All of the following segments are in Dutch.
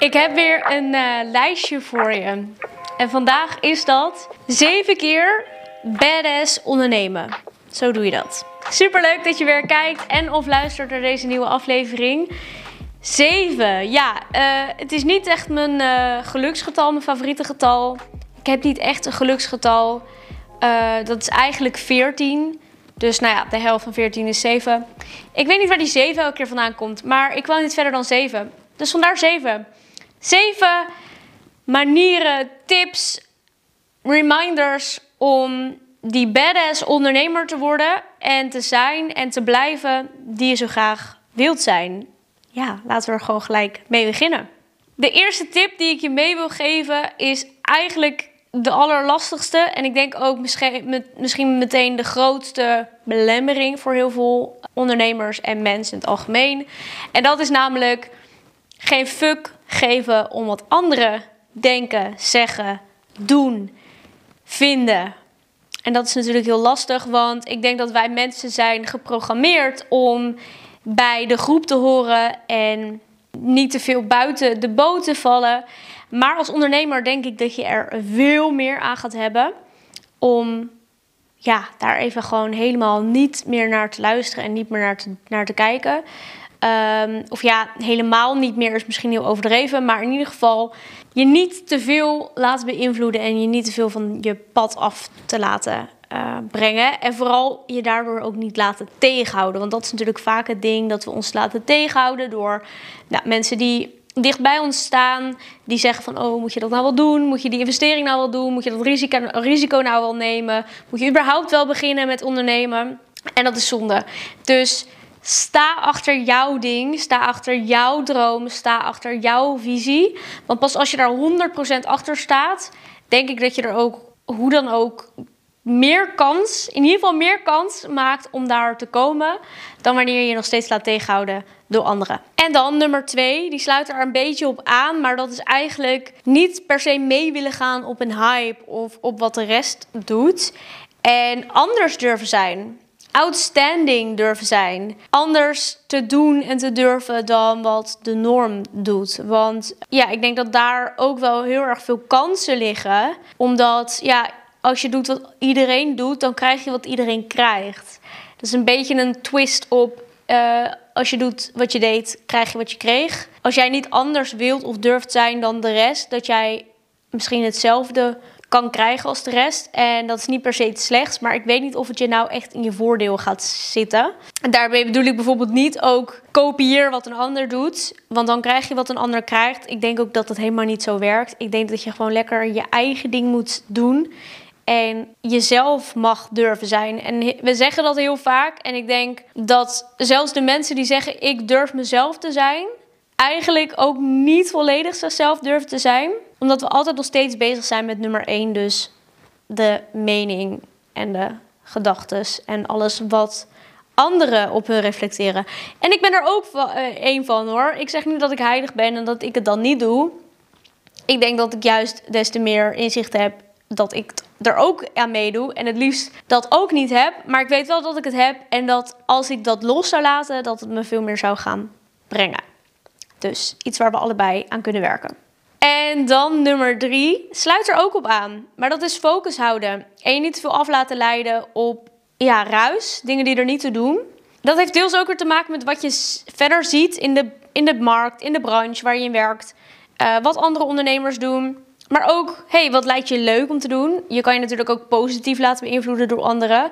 Ik heb weer een eh, lijstje voor je. En vandaag is dat 7 keer badass ondernemen. Zo doe je dat. Superleuk dat je weer kijkt en of luistert naar deze nieuwe aflevering. 7. Ja, eh, het is niet echt mijn eh, geluksgetal, mijn favoriete getal. Ik heb niet echt een geluksgetal. Dat is eigenlijk 14. Dus nou ja, de helft van 14 is 7. Ik weet niet waar die 7 elke keer vandaan komt, maar ik kwam niet verder dan 7. Dus vandaar 7. 7 manieren, tips, reminders om die badass ondernemer te worden en te zijn en te blijven die je zo graag wilt zijn. Ja, laten we er gewoon gelijk mee beginnen. De eerste tip die ik je mee wil geven is eigenlijk de allerlastigste. En ik denk ook misschien, misschien meteen de grootste belemmering voor heel veel ondernemers en mensen in het algemeen. En dat is namelijk geen fuck geven om wat anderen denken, zeggen, doen, vinden. En dat is natuurlijk heel lastig, want ik denk dat wij mensen zijn geprogrammeerd om bij de groep te horen en niet te veel buiten de boot te vallen. Maar als ondernemer denk ik dat je er veel meer aan gaat hebben om ja, daar even gewoon helemaal niet meer naar te luisteren en niet meer naar te, naar te kijken. Um, of ja, helemaal niet meer is misschien heel overdreven. Maar in ieder geval je niet te veel laten beïnvloeden en je niet te veel van je pad af te laten uh, brengen. En vooral je daardoor ook niet laten tegenhouden. Want dat is natuurlijk vaak het ding dat we ons laten tegenhouden door nou, mensen die dicht bij ons staan. Die zeggen van, oh, moet je dat nou wel doen? Moet je die investering nou wel doen? Moet je dat risico, risico nou wel nemen? Moet je überhaupt wel beginnen met ondernemen? En dat is zonde. Dus sta achter jouw ding. Sta achter jouw droom. Sta achter jouw visie. Want pas als je daar 100% achter staat, denk ik dat je er ook, hoe dan ook, meer kans, in ieder geval meer kans maakt om daar te komen dan wanneer je je nog steeds laat tegenhouden door anderen. En dan nummer twee, die sluit er een beetje op aan, maar dat is eigenlijk niet per se mee willen gaan op een hype of op wat de rest doet. En anders durven zijn. Outstanding durven zijn. Anders te doen en te durven dan wat de norm doet. Want ja, ik denk dat daar ook wel heel erg veel kansen liggen. Omdat ja, als je doet wat iedereen doet, dan krijg je wat iedereen krijgt. Dat is een beetje een twist op. Uh, als je doet wat je deed, krijg je wat je kreeg. Als jij niet anders wilt of durft zijn dan de rest, dat jij misschien hetzelfde kan krijgen als de rest. En dat is niet per se iets slechts, maar ik weet niet of het je nou echt in je voordeel gaat zitten. En daarbij bedoel ik bijvoorbeeld niet ook kopieer wat een ander doet, want dan krijg je wat een ander krijgt. Ik denk ook dat dat helemaal niet zo werkt. Ik denk dat je gewoon lekker je eigen ding moet doen en jezelf mag durven zijn. En we zeggen dat heel vaak. En ik denk dat zelfs de mensen die zeggen: Ik durf mezelf te zijn, eigenlijk ook niet volledig zichzelf durven te zijn. Omdat we altijd nog steeds bezig zijn met nummer één, dus de mening en de gedachten en alles wat anderen op hun reflecteren. En ik ben er ook één van hoor. Ik zeg niet dat ik heilig ben en dat ik het dan niet doe. Ik denk dat ik juist des te meer inzicht heb dat ik er ook aan meedoe en het liefst dat ook niet heb. Maar ik weet wel dat ik het heb en dat als ik dat los zou laten, dat het me veel meer zou gaan brengen. Dus iets waar we allebei aan kunnen werken. En dan nummer drie, sluit er ook op aan. Maar dat is focus houden. En je niet te veel af laten leiden op ja, ruis, dingen die er niet te doen. Dat heeft deels ook weer te maken met wat je verder ziet in de, in de markt, in de branche waar je in werkt. Uh, wat andere ondernemers doen. Maar ook, hey, wat lijkt je leuk om te doen? Je kan je natuurlijk ook positief laten beïnvloeden door anderen.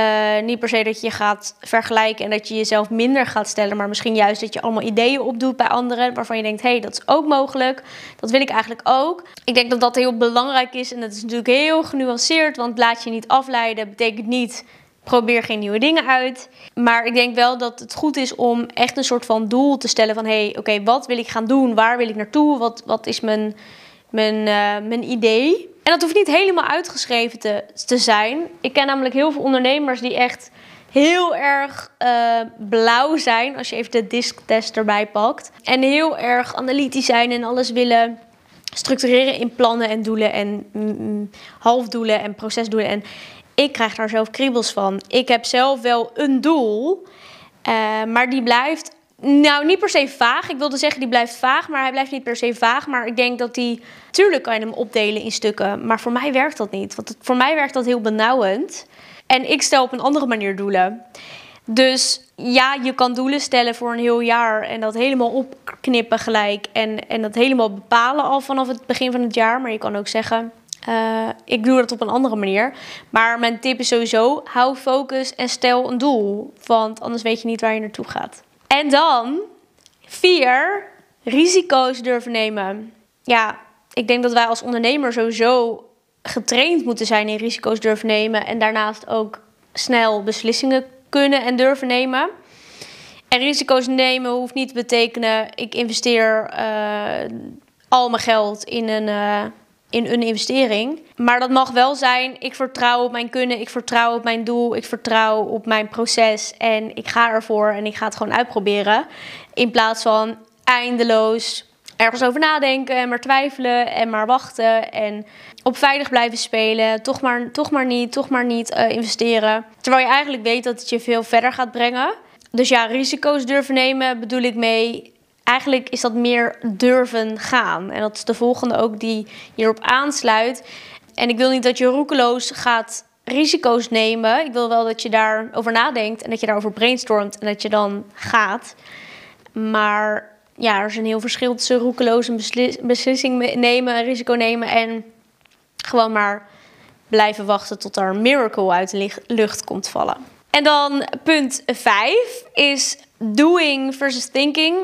Uh, niet per se dat je gaat vergelijken en dat je jezelf minder gaat stellen, maar misschien juist dat je allemaal ideeën opdoet bij anderen waarvan je denkt: hé, hey, dat is ook mogelijk. Dat wil ik eigenlijk ook. Ik denk dat dat heel belangrijk is en dat is natuurlijk heel genuanceerd, want laat je niet afleiden betekent niet probeer geen nieuwe dingen uit. Maar ik denk wel dat het goed is om echt een soort van doel te stellen van hey, oké, wat wil ik gaan doen? Waar wil ik naartoe? Wat, wat is mijn mijn, uh, mijn idee. En dat hoeft niet helemaal uitgeschreven te, te zijn. Ik ken namelijk heel veel ondernemers die echt heel erg uh, blauw zijn. Als je even de disktest erbij pakt. En heel erg analytisch zijn en alles willen structureren in plannen en doelen en mm, mm halfdoelen en procesdoelen. En ik krijg daar zelf kriebels van. Ik heb zelf wel een doel, uh, maar die blijft Nou, niet per se vaag. Ik wilde zeggen, die blijft vaag, maar hij blijft niet per se vaag. Maar ik denk dat die. Tuurlijk kan je hem opdelen in stukken. Maar voor mij werkt dat niet. Want voor mij werkt dat heel benauwend. En ik stel op een andere manier doelen. Dus ja, je kan doelen stellen voor een heel jaar en dat helemaal opknippen gelijk. En, en dat helemaal bepalen al vanaf het begin van het jaar. Maar je kan ook zeggen, uh, ik doe dat op een andere manier. Maar mijn tip is sowieso, hou focus en stel een doel. Want anders weet je niet waar je naartoe gaat. En dan, vier, risico's durven nemen. Ja, ik denk dat wij als ondernemer sowieso getraind moeten zijn in risico's durven nemen. En daarnaast ook snel beslissingen kunnen en durven nemen. En risico's nemen hoeft niet te betekenen, ik investeer uh, al mijn geld in een, uh, in een investering. Maar dat mag wel zijn, ik vertrouw op mijn kunnen, ik vertrouw op mijn doel, ik vertrouw op mijn proces en ik ga ervoor en ik ga het gewoon uitproberen. In plaats van eindeloos ergens over nadenken en maar twijfelen en maar wachten en op veilig blijven spelen. Toch maar, toch maar niet, toch maar niet uh, investeren. Terwijl je eigenlijk weet dat het je veel verder gaat brengen. Dus ja, risico's durven nemen bedoel ik mee. Eigenlijk is dat meer durven gaan. En dat is de volgende ook die hierop aansluit. En ik wil niet dat je roekeloos gaat risico's nemen. Ik wil wel dat je daarover nadenkt en dat je daarover brainstormt en dat je dan gaat. Maar ja, er is een heel verschil tussen roekeloos een beslissing nemen, risico nemen en gewoon maar blijven wachten tot er een miracle uit de lucht komt vallen. En dan punt 5 is doing versus thinking.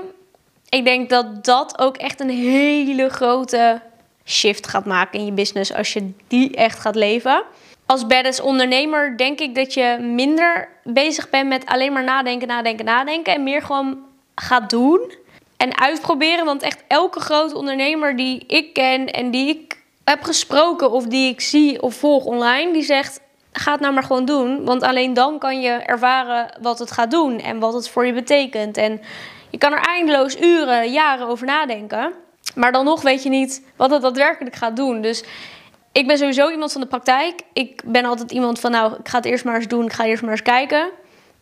Ik denk dat dat ook echt een hele grote shift gaat maken in je business als je die echt gaat leven. Als badass ondernemer denk ik dat je minder bezig bent met alleen maar nadenken, nadenken, nadenken. En meer gewoon gaat doen en uitproberen. Want echt elke grote ondernemer die ik ken en die ik heb gesproken of die ik zie of volg online, die zegt: ga het nou maar gewoon doen. Want alleen dan kan je ervaren wat het gaat doen en wat het voor je betekent. En je kan er eindeloos uren, jaren over nadenken. Maar dan nog weet je niet wat het daadwerkelijk gaat doen. Dus ik ben sowieso iemand van de praktijk. Ik ben altijd iemand van, nou, ik ga het eerst maar eens doen. Ik ga eerst maar eens kijken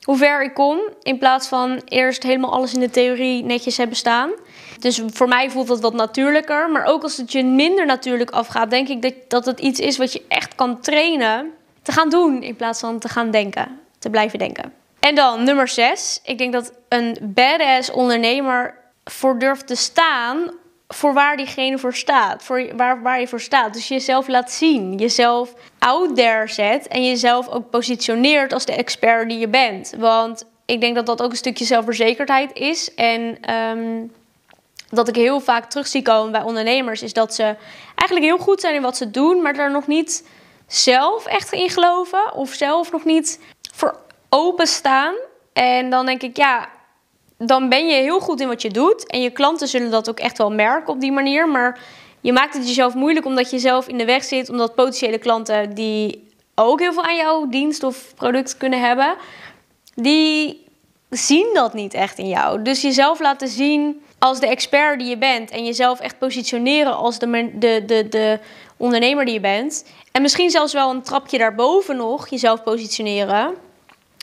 hoe ver ik kom. In plaats van eerst helemaal alles in de theorie netjes hebben staan. Dus voor mij voelt dat wat natuurlijker. Maar ook als het je minder natuurlijk afgaat, denk ik dat, dat het iets is wat je echt kan trainen te gaan doen. In plaats van te gaan denken, te blijven denken. En dan nummer 6. Ik denk dat een badass ondernemer voor durft te staan voor waar diegene voor staat. Voor waar, waar je voor staat. Dus jezelf laat zien. Jezelf out there zet. En jezelf ook positioneert als de expert die je bent. Want ik denk dat dat ook een stukje zelfverzekerdheid is. En ehm, dat ik heel vaak terug zie komen bij ondernemers. Is dat ze eigenlijk heel goed zijn in wat ze doen. Maar daar nog niet zelf echt in geloven. Of zelf nog niet openstaan. En dan denk ik, ja, dan ben je heel goed in wat je doet. En je klanten zullen dat ook echt wel merken op die manier. Maar je maakt het jezelf moeilijk omdat je zelf in de weg zit. Omdat potentiële klanten die ook heel veel aan jouw dienst of product kunnen hebben, die zien dat niet echt in jou. Dus jezelf laten zien als de expert die je bent. En jezelf echt positioneren als de, de, de, de ondernemer die je bent. En misschien zelfs wel een trapje daarboven nog jezelf positioneren.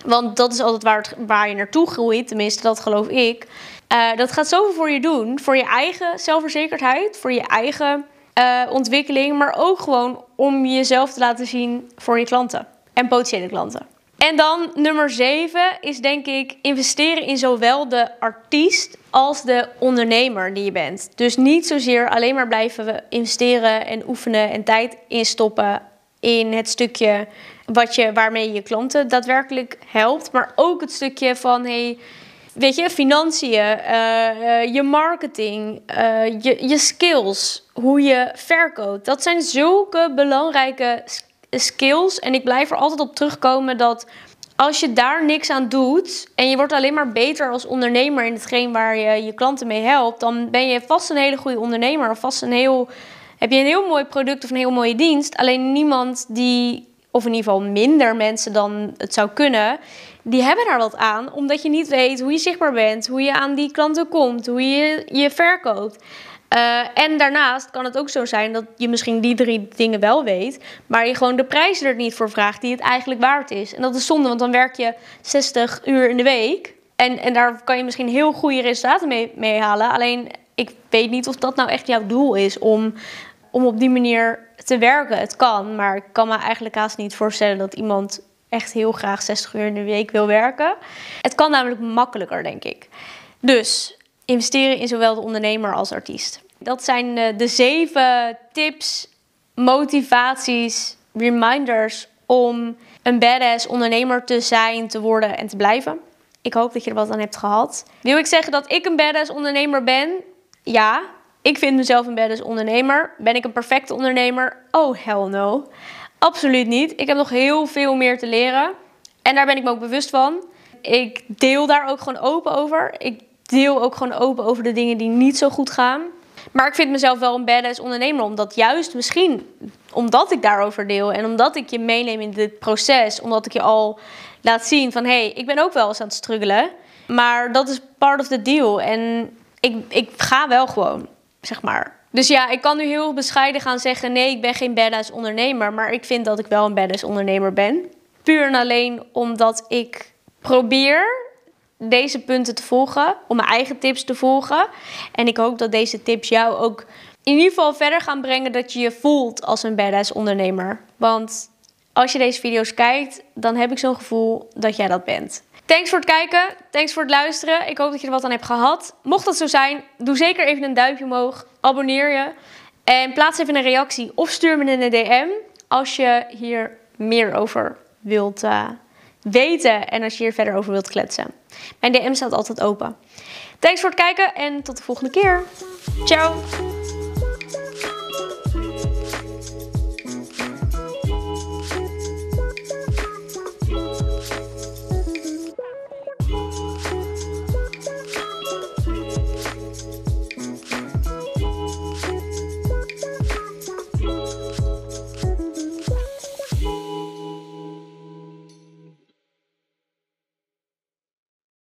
Want dat is altijd waar, het, waar je naartoe groeit, tenminste, dat geloof ik. Uh, dat gaat zoveel voor je doen. Voor je eigen zelfverzekerdheid, voor je eigen uh, ontwikkeling, maar ook gewoon om jezelf te laten zien voor je klanten en potentiële klanten. En dan nummer 7 is denk ik investeren in zowel de artiest als de ondernemer die je bent. Dus niet zozeer alleen maar blijven investeren en oefenen en tijd instoppen in het stukje wat je, waarmee je klanten daadwerkelijk helpt. Maar ook het stukje van, hey, weet je, financiën, uh, je marketing, uh, je, je skills, hoe je verkoopt. Dat zijn zulke belangrijke skills. En ik blijf er altijd op terugkomen dat als je daar niks aan doet en je wordt alleen maar beter als ondernemer in hetgeen waar je je klanten mee helpt, dan ben je vast een hele goede ondernemer of vast een heel, heb je een heel mooi product of een heel mooie dienst. Alleen niemand die of in ieder geval minder mensen dan het zou kunnen, die hebben daar wat aan, omdat je niet weet hoe je zichtbaar bent, hoe je aan die klanten komt, hoe je je verkoopt. Uh, en daarnaast kan het ook zo zijn dat je misschien die drie dingen wel weet, maar je gewoon de prijs er niet voor vraagt die het eigenlijk waard is. En dat is zonde, want dan werk je 60 uur in de week En, en daar kan je misschien heel goede resultaten mee, mee halen. Alleen ik weet niet of dat nou echt jouw doel is om, om op die manier te werken. Het kan, maar ik kan me eigenlijk haast niet voorstellen dat iemand echt heel graag 60 uur in de week wil werken. Het kan namelijk makkelijker, denk ik. Dus investeren in zowel de ondernemer als artiest. Dat zijn de, de zeven tips, motivaties, reminders om een badass ondernemer te zijn, te worden en te blijven. Ik hoop dat je er wat aan hebt gehad. Wil ik zeggen dat ik een badass ondernemer ben? Ja, ik vind mezelf een badass ondernemer. Ben ik een perfecte ondernemer? Oh, hell no. Absoluut niet. Ik heb nog heel veel meer te leren. En daar ben ik me ook bewust van. Ik deel daar ook gewoon open over. Ik deel ook gewoon open over de dingen die niet zo goed gaan. Maar ik vind mezelf wel een badass ondernemer. Omdat juist misschien omdat ik daarover deel. En omdat ik je meeneem in dit proces. Omdat ik je al laat zien van... Hé, hey, ik ben ook wel eens aan het struggelen. Maar dat is part of the deal. En ik, ik ga wel gewoon, zeg maar. Dus ja, ik kan nu heel bescheiden gaan zeggen: nee, ik ben geen badass ondernemer. Maar ik vind dat ik wel een badass ondernemer ben. Puur en alleen omdat ik probeer deze punten te volgen, om mijn eigen tips te volgen. En ik hoop dat deze tips jou ook in ieder geval verder gaan brengen dat je je voelt als een badass ondernemer. Want als je deze video's kijkt, dan heb ik zo'n gevoel dat jij dat bent. Thanks voor het kijken. Thanks voor het luisteren. Ik hoop dat je er wat aan hebt gehad. Mocht dat zo zijn, doe zeker even een duimpje omhoog. Abonneer je. En plaats even een reactie of stuur me een DM als je hier meer over wilt uh, weten en als je hier verder over wilt kletsen. Mijn DM staat altijd open. Thanks voor het kijken en tot de volgende keer. Ciao!